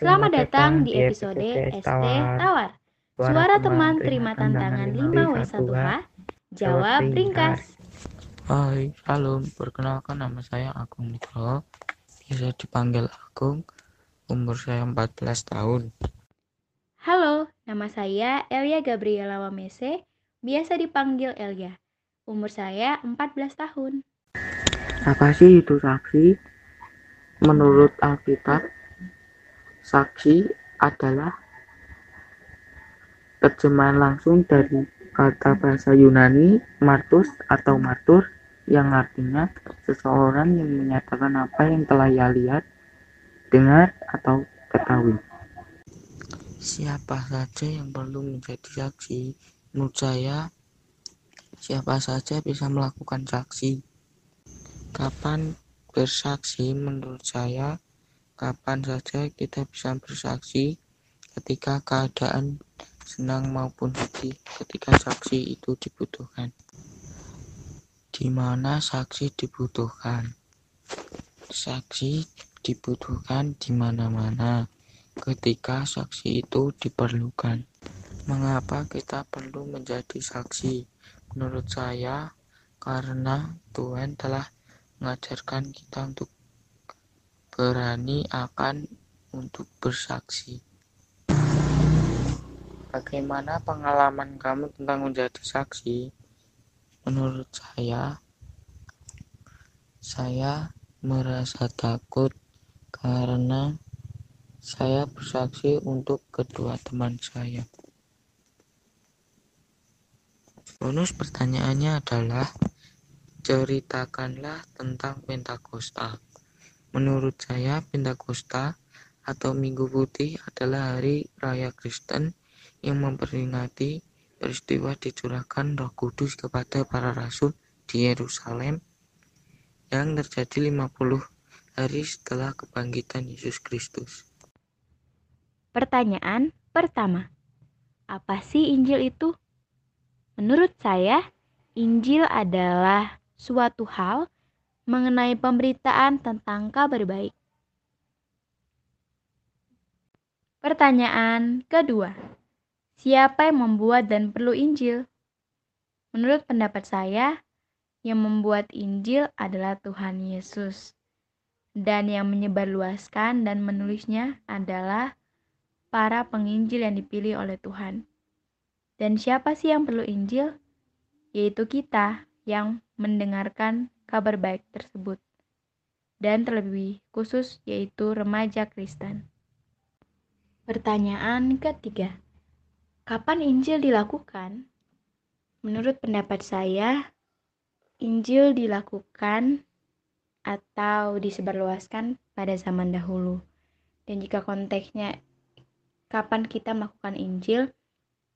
Selamat datang di episode ST Tawar. Suara teman terima tantangan 5W1H. Jawab ringkas. Hai, halo, perkenalkan nama saya Agung Nugroho. Bisa dipanggil Agung, umur saya 14 tahun. Halo, nama saya Elia Gabriela Wamese, biasa dipanggil Elia. Umur saya 14 tahun. Apa sih itu saksi? Menurut Alkitab, saksi adalah terjemahan langsung dari kata bahasa Yunani martus atau martur yang artinya seseorang yang menyatakan apa yang telah ia lihat, dengar, atau ketahui. Siapa saja yang perlu menjadi saksi? Menurut saya, siapa saja bisa melakukan saksi. Kapan bersaksi menurut saya kapan saja kita bisa bersaksi ketika keadaan senang maupun sedih ketika saksi itu dibutuhkan. Di mana saksi dibutuhkan? Saksi dibutuhkan di mana-mana ketika saksi itu diperlukan. Mengapa kita perlu menjadi saksi? Menurut saya karena Tuhan telah mengajarkan kita untuk berani akan untuk bersaksi. Bagaimana pengalaman kamu tentang menjadi saksi? Menurut saya, saya merasa takut karena saya bersaksi untuk kedua teman saya. Bonus pertanyaannya adalah ceritakanlah tentang Pentakosta. Menurut saya, Pentakosta atau Minggu Putih adalah hari raya Kristen yang memperingati peristiwa dicurahkan Roh Kudus kepada para rasul di Yerusalem yang terjadi 50 hari setelah kebangkitan Yesus Kristus. Pertanyaan pertama. Apa sih Injil itu? Menurut saya, Injil adalah suatu hal mengenai pemberitaan tentang kabar baik. Pertanyaan kedua, siapa yang membuat dan perlu Injil? Menurut pendapat saya, yang membuat Injil adalah Tuhan Yesus, dan yang menyebarluaskan dan menulisnya adalah para penginjil yang dipilih oleh Tuhan. Dan siapa sih yang perlu Injil? Yaitu kita yang mendengarkan kabar baik tersebut, dan terlebih khusus yaitu remaja Kristen. Pertanyaan ketiga, kapan Injil dilakukan? Menurut pendapat saya, Injil dilakukan atau disebarluaskan pada zaman dahulu. Dan jika konteksnya kapan kita melakukan Injil,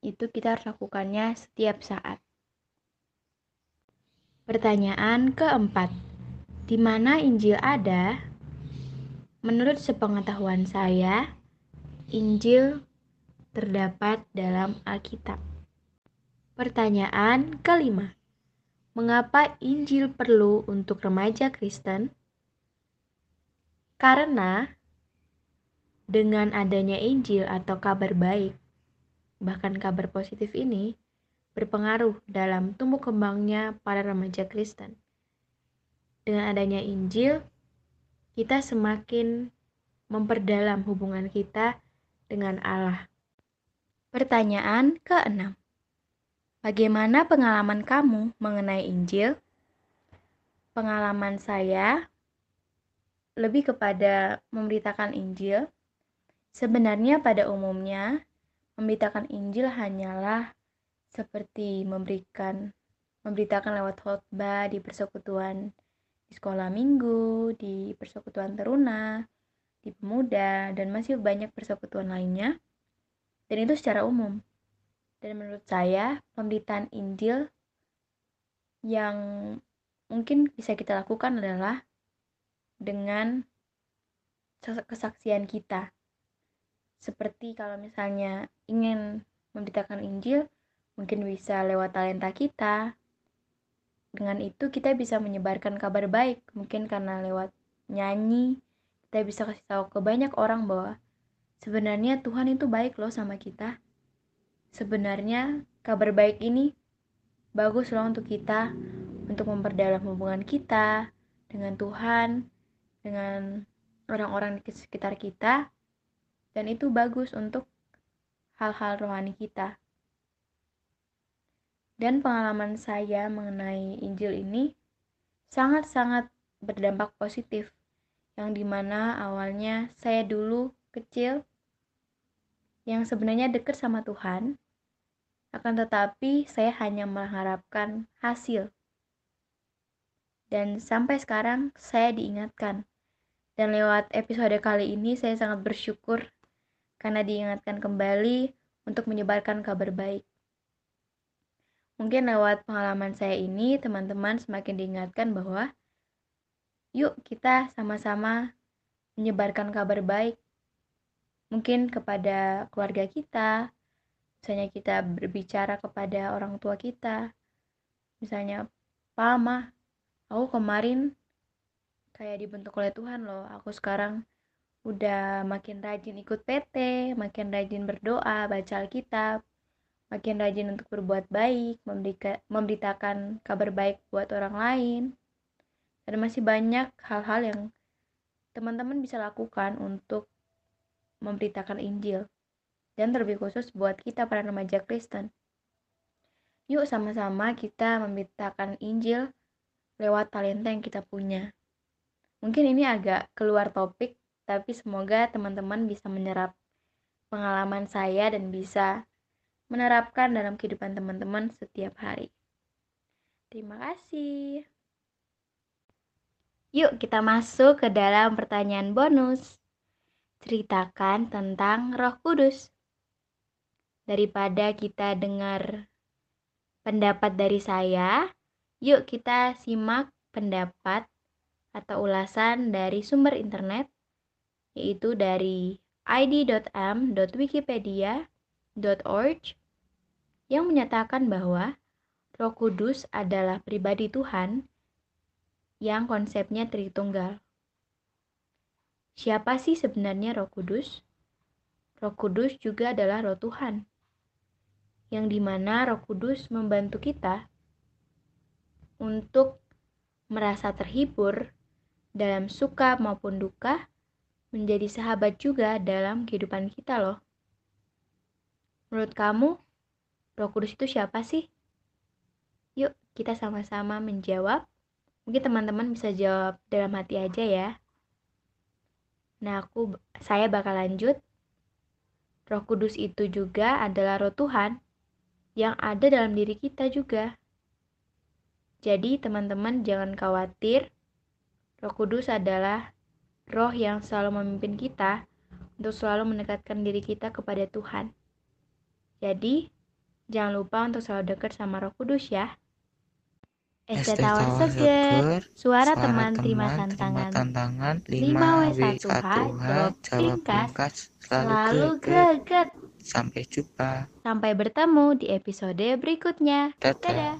itu kita harus lakukannya setiap saat. Pertanyaan keempat, di mana Injil ada? Menurut sepengetahuan saya, Injil terdapat dalam Alkitab. Pertanyaan kelima, mengapa Injil perlu untuk remaja Kristen? Karena dengan adanya Injil atau kabar baik, bahkan kabar positif ini, berpengaruh dalam tumbuh kembangnya para remaja Kristen. Dengan adanya Injil, kita semakin memperdalam hubungan kita dengan Allah. Pertanyaan keenam. Bagaimana pengalaman kamu mengenai Injil? Pengalaman saya lebih kepada memberitakan Injil. Sebenarnya pada umumnya, memberitakan Injil hanyalah seperti memberikan memberitakan lewat khotbah di persekutuan di sekolah minggu, di persekutuan teruna, di pemuda, dan masih banyak persekutuan lainnya. Dan itu secara umum. Dan menurut saya, pemberitaan Injil yang mungkin bisa kita lakukan adalah dengan kesaksian kita. Seperti kalau misalnya ingin memberitakan Injil, mungkin bisa lewat talenta kita. Dengan itu kita bisa menyebarkan kabar baik, mungkin karena lewat nyanyi kita bisa kasih tahu ke banyak orang bahwa sebenarnya Tuhan itu baik loh sama kita. Sebenarnya kabar baik ini bagus loh untuk kita, untuk memperdalam hubungan kita dengan Tuhan, dengan orang-orang di sekitar kita, dan itu bagus untuk hal-hal rohani kita. Dan pengalaman saya mengenai Injil ini sangat-sangat berdampak positif, yang di mana awalnya saya dulu kecil, yang sebenarnya dekat sama Tuhan, akan tetapi saya hanya mengharapkan hasil. Dan sampai sekarang saya diingatkan. Dan lewat episode kali ini saya sangat bersyukur karena diingatkan kembali untuk menyebarkan kabar baik. Mungkin lewat pengalaman saya ini, teman-teman semakin diingatkan bahwa yuk kita sama-sama menyebarkan kabar baik. Mungkin kepada keluarga kita, misalnya kita berbicara kepada orang tua kita, misalnya, Pama, aku kemarin kayak dibentuk oleh Tuhan loh, aku sekarang udah makin rajin ikut PT, makin rajin berdoa, baca Alkitab, makin rajin untuk berbuat baik, memberitakan kabar baik buat orang lain. Dan masih banyak hal-hal yang teman-teman bisa lakukan untuk memberitakan Injil. Dan terlebih khusus buat kita para remaja Kristen. Yuk sama-sama kita memberitakan Injil lewat talenta yang kita punya. Mungkin ini agak keluar topik, tapi semoga teman-teman bisa menyerap pengalaman saya dan bisa menerapkan dalam kehidupan teman-teman setiap hari. Terima kasih. Yuk kita masuk ke dalam pertanyaan bonus. Ceritakan tentang Roh Kudus. Daripada kita dengar pendapat dari saya, yuk kita simak pendapat atau ulasan dari sumber internet, yaitu dari id.m.wikipedia org yang menyatakan bahwa Roh Kudus adalah pribadi Tuhan yang konsepnya Tritunggal. Siapa sih sebenarnya Roh Kudus? Roh Kudus juga adalah Roh Tuhan, yang di mana Roh Kudus membantu kita untuk merasa terhibur dalam suka maupun duka, menjadi sahabat juga dalam kehidupan kita, loh. Menurut kamu, Roh Kudus itu siapa sih? Yuk, kita sama-sama menjawab. Mungkin teman-teman bisa jawab dalam hati aja ya. Nah, aku saya bakal lanjut. Roh Kudus itu juga adalah roh Tuhan yang ada dalam diri kita juga. Jadi, teman-teman jangan khawatir. Roh Kudus adalah roh yang selalu memimpin kita untuk selalu mendekatkan diri kita kepada Tuhan. Jadi, jangan lupa untuk selalu dekat sama Roh Kudus ya. Es tawar seger, suara teman terima tantangan, tantangan 5W1H, jawab ringkas, selalu greget. Sampai jumpa. Sampai bertemu di episode berikutnya. Dadah. Dadah.